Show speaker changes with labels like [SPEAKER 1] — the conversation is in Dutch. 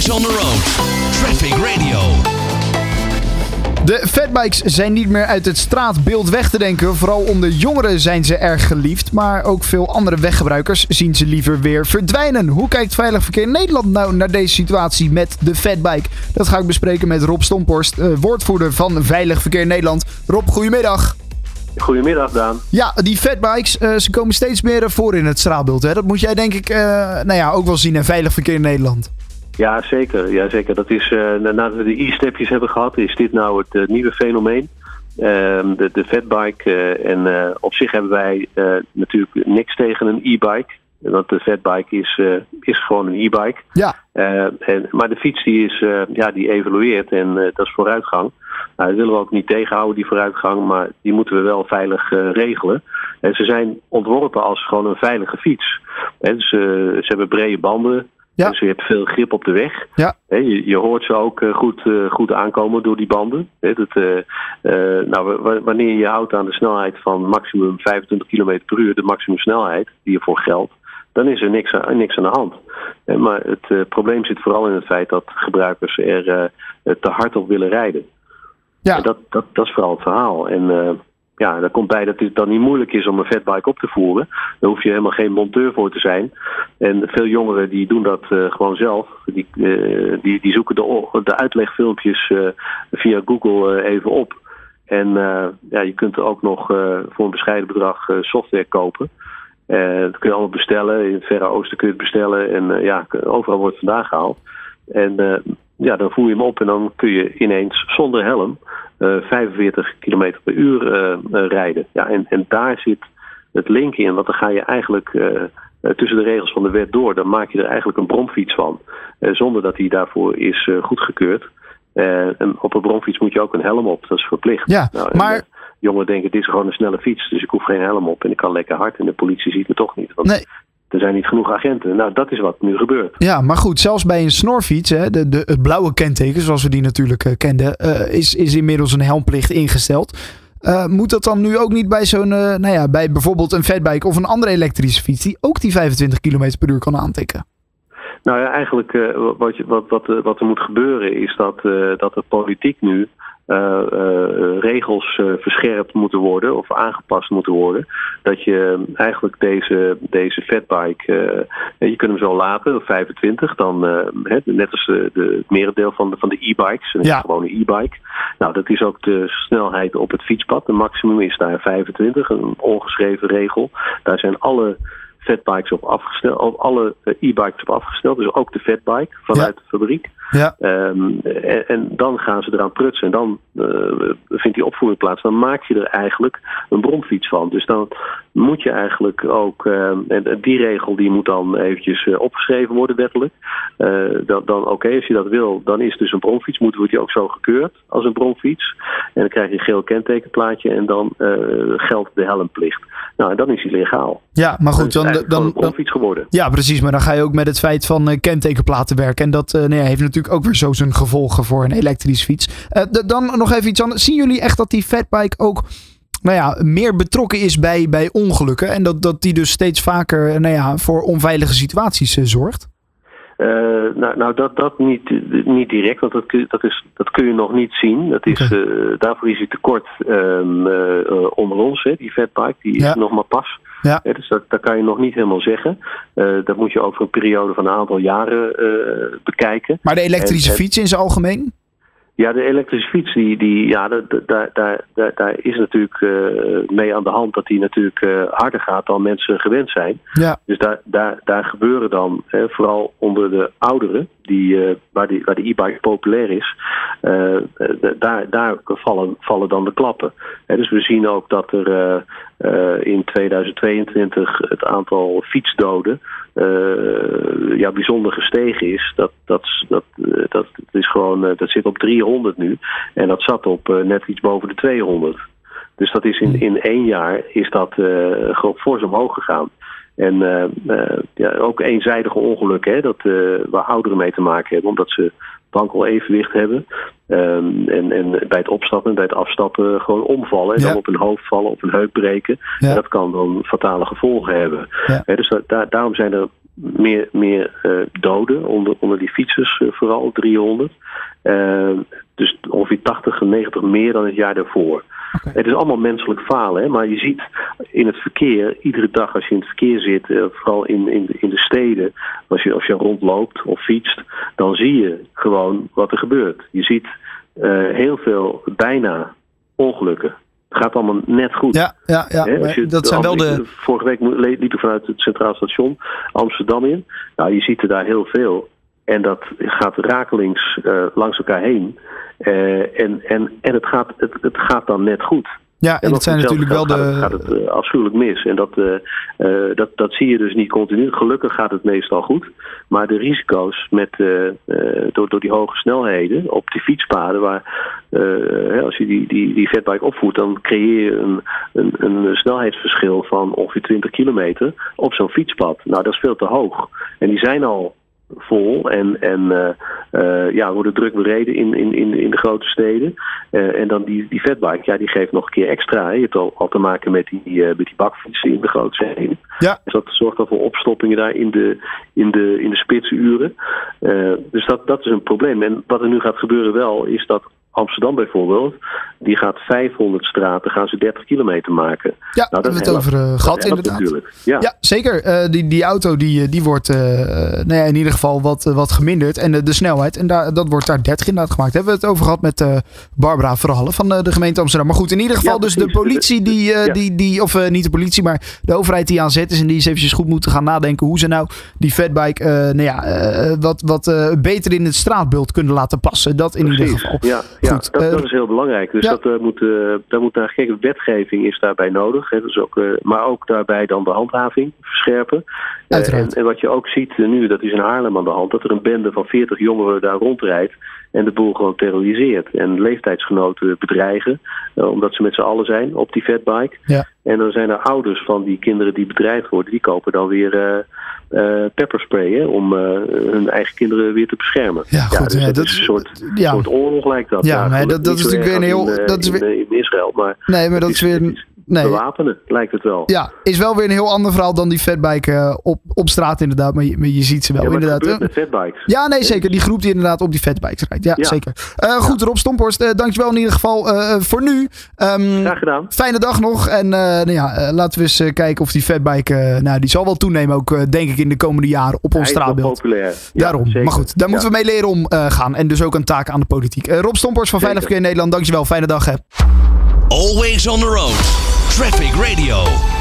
[SPEAKER 1] Eyes on the road. Traffic Radio.
[SPEAKER 2] De fatbikes zijn niet meer uit het straatbeeld weg te denken. Vooral onder jongeren zijn ze erg geliefd. Maar ook veel andere weggebruikers zien ze liever weer verdwijnen. Hoe kijkt Veilig Verkeer Nederland nou naar deze situatie met de fatbike? Dat ga ik bespreken met Rob Stomporst, eh, woordvoerder van Veilig Verkeer Nederland. Rob, goedemiddag.
[SPEAKER 3] Goedemiddag, Daan.
[SPEAKER 2] Ja, die fatbikes, eh, ze komen steeds meer voor in het straatbeeld. Hè? Dat moet jij denk ik eh, nou ja, ook wel zien in Veilig Verkeer Nederland.
[SPEAKER 3] Ja, zeker. Ja, zeker. Dat is, uh, nadat we de e-stepjes hebben gehad, is dit nou het nieuwe fenomeen. Ehm, de, de fatbike. en op zich hebben wij natuurlijk niks tegen een e-bike. Want de fatbike is, is gewoon een e-bike.
[SPEAKER 2] Ja.
[SPEAKER 3] en, maar de fiets die, is, ja, die evolueert en dat is vooruitgang. Nou, dat willen we ook niet tegenhouden, die vooruitgang, maar die moeten we wel veilig regelen. En ze zijn ontworpen als gewoon een veilige fiets. En ze, ze hebben brede banden.
[SPEAKER 2] Ja.
[SPEAKER 3] Dus je hebt veel grip op de weg.
[SPEAKER 2] Ja.
[SPEAKER 3] je, je hoort ze ook goed, goed aankomen door die banden. dat, nou, wanneer je houdt aan de snelheid van maximum 25 km per uur, de maximumsnelheid die ervoor geldt, dan is er niks aan, niks aan de hand. maar het probleem zit vooral in het feit dat gebruikers er te hard op willen rijden.
[SPEAKER 2] Ja.
[SPEAKER 3] En dat, dat, dat is vooral het verhaal. En ja, daar komt bij dat het dan niet moeilijk is om een fatbike op te voeren. Daar hoef je helemaal geen monteur voor te zijn. En veel jongeren die doen dat uh, gewoon zelf. Die, uh, die, die zoeken de, de uitlegfilmpjes uh, via Google even op. En ja, je kunt er ook nog voor een bescheiden bedrag software kopen. dat kun je allemaal bestellen. In het Verre Oosten kun je het bestellen. En ja, overal wordt het vandaan gehaald. En ja, dan voer je hem op en dan kun je ineens zonder helm 45 km per uur uh, uh, rijden. Ja, en, en daar zit het link in, want dan ga je eigenlijk tussen de regels van de wet door. Dan maak je er eigenlijk een bromfiets van, zonder dat die daarvoor is goedgekeurd. en op een bromfiets moet je ook een helm op, dat is verplicht.
[SPEAKER 2] Ja,
[SPEAKER 3] nou,
[SPEAKER 2] maar...
[SPEAKER 3] Jongeren denken, dit is gewoon een snelle fiets, dus ik hoef geen helm op en ik kan lekker hard. En de politie ziet me toch niet. Want
[SPEAKER 2] Nee.
[SPEAKER 3] Er zijn niet genoeg agenten. Nou, dat is wat nu gebeurt.
[SPEAKER 2] Ja, maar goed, zelfs bij een snorfiets, hè, de, de, het blauwe kenteken, zoals we die natuurlijk uh, kenden, uh, is, is inmiddels een helmplicht ingesteld. Uh, moet dat dan nu ook niet bij zo'n, nou ja, bij bijvoorbeeld een fatbike of een andere elektrische fiets die ook die 25 km per uur kan aantikken?
[SPEAKER 3] Nou ja, eigenlijk wat, je, wat, wat, wat er moet gebeuren is dat, dat de politiek nu uh, uh, regels uh, verscherpt moeten worden of aangepast moeten worden. Dat je eigenlijk deze, deze fatbike, je kunt hem zo laten, op 25, dan net als de, de, het merendeel van de, van de e-bikes, een
[SPEAKER 2] Ja.
[SPEAKER 3] gewone e-bike. Nou, dat is ook de snelheid op het fietspad. De maximum is daar 25, een ongeschreven regel. Daar zijn alle fatbikes op afgesteld, op alle e-bikes op afgesteld, dus ook de fatbike vanuit de fabriek.
[SPEAKER 2] Ja.
[SPEAKER 3] Um, en, en, dan gaan ze eraan prutsen en dan uh, vindt die opvoering plaats. Dan maak je er eigenlijk een bromfiets van. Dus dan moet je eigenlijk ook, uh, en die regel die moet dan eventjes uh, opgeschreven worden wettelijk. dan, dan oké, okay, als je dat wil, dan is dus een bromfiets, moet wordt die ook zo gekeurd als een bromfiets. En dan krijg je een geel kentekenplaatje en dan geldt de helmplicht. Nou, en dan is die legaal.
[SPEAKER 2] Ja, maar goed, dan, dan,
[SPEAKER 3] dan, een bromfiets geworden.
[SPEAKER 2] Ja, precies, maar dan ga je ook met het feit van kentekenplaten werken. En dat nee, heeft natuurlijk ook weer zo zijn gevolgen voor een elektrische fiets. Uh, dan nog even iets anders. Zien jullie echt dat die fatbike ook nou ja, meer betrokken is bij, bij ongelukken? En dat, dat die dus steeds vaker nou ja, voor onveilige situaties zorgt?
[SPEAKER 3] Uh, nou, nou dat, dat niet, niet direct, want dat, dat, is, dat kun je nog niet zien. Dat is, okay. uh, daarvoor is hij tekort um, uh, onder ons, hè, die fatbike, die is nog maar pas.
[SPEAKER 2] Ja.
[SPEAKER 3] Dus dat, dat kan je nog niet helemaal zeggen. Uh, dat moet je over een periode van een aantal jaren uh, bekijken.
[SPEAKER 2] Maar de elektrische
[SPEAKER 3] En- en-
[SPEAKER 2] fiets in zijn algemeen?
[SPEAKER 3] Ja, de elektrische fiets, die, die, ja, daar, daar, daar, daar, is natuurlijk uh, mee aan de hand dat die natuurlijk uh, harder gaat dan mensen gewend zijn.
[SPEAKER 2] Ja.
[SPEAKER 3] Dus daar, daar, daar gebeuren dan, hè, vooral onder de ouderen, die, uh, waar, die, waar de e-bike populair is, daar, daar vallen, vallen dan de klappen. Hè, dus we zien ook dat er in 2022 het aantal fietsdoden ja, bijzonder gestegen is. Dat, dat, dat, uh, dat, is gewoon, uh, dat zit op 300 nu. En dat zat op uh, net iets boven de 200. Dus dat is in, in één jaar is dat gewoon fors omhoog gegaan. En uh, uh, ja, ook eenzijdige ongelukken, hè, dat, uh, waar ouderen mee te maken hebben, omdat ze wankel evenwicht hebben. Um, en, en bij het opstappen en bij het afstappen gewoon omvallen. En
[SPEAKER 2] Ja.
[SPEAKER 3] dan op hun hoofd vallen, op hun heup breken.
[SPEAKER 2] Ja.
[SPEAKER 3] En dat kan dan fatale gevolgen hebben.
[SPEAKER 2] Ja.
[SPEAKER 3] Dus daar, daarom zijn er meer, meer doden onder, onder die fietsers, vooral 300. dus ongeveer 80, 90 meer dan het jaar daarvoor. Het is allemaal menselijk falen, hè? maar je ziet in het verkeer, iedere dag als je in het verkeer zit, vooral in, in, de, in de steden, als je, als je rondloopt of fietst, dan zie je gewoon wat er gebeurt. Je ziet heel veel bijna ongelukken. Het gaat allemaal net goed.
[SPEAKER 2] Ja, ja, ja. dat zijn wel de.
[SPEAKER 3] Vorige week liep ik vanuit het Centraal Station Amsterdam in. Nou, je ziet er daar heel veel. En dat gaat rakelings uh, langs elkaar heen. Uh, en, en, en het, gaat, het, het gaat dan net goed.
[SPEAKER 2] Ja, en, dat zijn natuurlijk wel de.
[SPEAKER 3] Gaat het, gaat het uh, afschuwelijk mis. En dat, uh, uh, dat, dat zie je dus niet continu. Gelukkig gaat het meestal goed. Maar de risico's met, door, door die hoge snelheden op die fietspaden, waar als je die, die, die fatbike opvoert, dan creëer je een, een, een snelheidsverschil van ongeveer 20 kilometer op zo'n fietspad. Nou, dat is veel te hoog. En die zijn al vol en, en uh, ja, worden druk bereden in, in, in, in de grote steden. Uh, en dan die, die fatbike, ja, die geeft nog een keer extra. Je hebt al, al te maken met die, met die bakfietsen in de grote steden.
[SPEAKER 2] Ja.
[SPEAKER 3] Dus dat zorgt dan voor opstoppingen daar in de, in de, in de spitsuren. dus dat, dat is een probleem. En wat er nu gaat gebeuren wel, is dat Amsterdam bijvoorbeeld, die gaat 500 straten, gaan ze 30 kilometer maken.
[SPEAKER 2] Ja, nou, dat hebben we het over uh, gehad inderdaad.
[SPEAKER 3] Natuurlijk. Ja.
[SPEAKER 2] ja, zeker. Uh, die, die auto die, die wordt uh, nou ja, in ieder geval wat, wat geminderd. En de, de snelheid, en daar, dat wordt daar 30 inderdaad gemaakt. Hebben we het over gehad met Barbara Verhallen van de gemeente Amsterdam. Maar goed, in ieder geval ja, dus de politie die, die, die of niet de politie, maar de overheid die aan zet is. En die eens eventjes goed moeten gaan nadenken hoe ze nou die fatbike nou ja, wat, wat beter in het straatbeeld kunnen laten passen. Dat in
[SPEAKER 3] Precies.
[SPEAKER 2] ieder geval.
[SPEAKER 3] Ja, ja, dat, dat, is heel belangrijk. Dus dat, uh, moet, uh, daar moet daar geen wetgeving is daarbij nodig. Hè, dus ook, maar ook daarbij dan de handhaving verscherpen. En, en, wat je ook ziet nu, dat is in Haarlem aan de hand, dat er een bende van 40 jongeren daar rondrijdt en de boel gewoon terroriseert. En leeftijdsgenoten bedreigen, omdat ze met z'n allen zijn op die fatbike.
[SPEAKER 2] Ja.
[SPEAKER 3] En dan zijn er ouders van die kinderen die bedreigd worden, die kopen dan weer uh, pepperspray hè, om uh, hun eigen kinderen weer te beschermen.
[SPEAKER 2] Ja, goed.
[SPEAKER 3] dus
[SPEAKER 2] ja,
[SPEAKER 3] dat,
[SPEAKER 2] dat
[SPEAKER 3] is een soort, ja. soort oorlog lijkt dat.
[SPEAKER 2] Ja, nee, dat, dat is natuurlijk weer een heel...
[SPEAKER 3] In,
[SPEAKER 2] dat is weer...
[SPEAKER 3] in, in Israël, maar...
[SPEAKER 2] Nee, maar dat is weer... Nee.
[SPEAKER 3] Bewapenen, lijkt het wel.
[SPEAKER 2] Ja, is wel weer een heel ander verhaal dan die fatbike uh, op, op straat inderdaad. Maar je, maar je ziet ze wel
[SPEAKER 3] ja,
[SPEAKER 2] inderdaad.
[SPEAKER 3] Het met fatbikes.
[SPEAKER 2] Ja, nee, zeker. Die groep die inderdaad op die fatbikes rijdt. Ja, ja. zeker. Uh, goed, Rob Stomporst, uh, dankjewel in ieder geval voor nu.
[SPEAKER 3] Um, Graag gedaan.
[SPEAKER 2] Fijne dag nog. En nou ja, laten we eens kijken of die fatbike, nou die zal wel toenemen ook denk ik in de komende jaren op ons straatbeeld.
[SPEAKER 3] populair.
[SPEAKER 2] Daarom.
[SPEAKER 3] Zeker.
[SPEAKER 2] Maar goed, daar moeten we mee leren om gaan. En dus ook een taak aan de politiek. Rob Stomporst van Veilig Verkeer Nederland, dankjewel. Fijne dag hè.
[SPEAKER 1] Always on the road. Traffic Radio.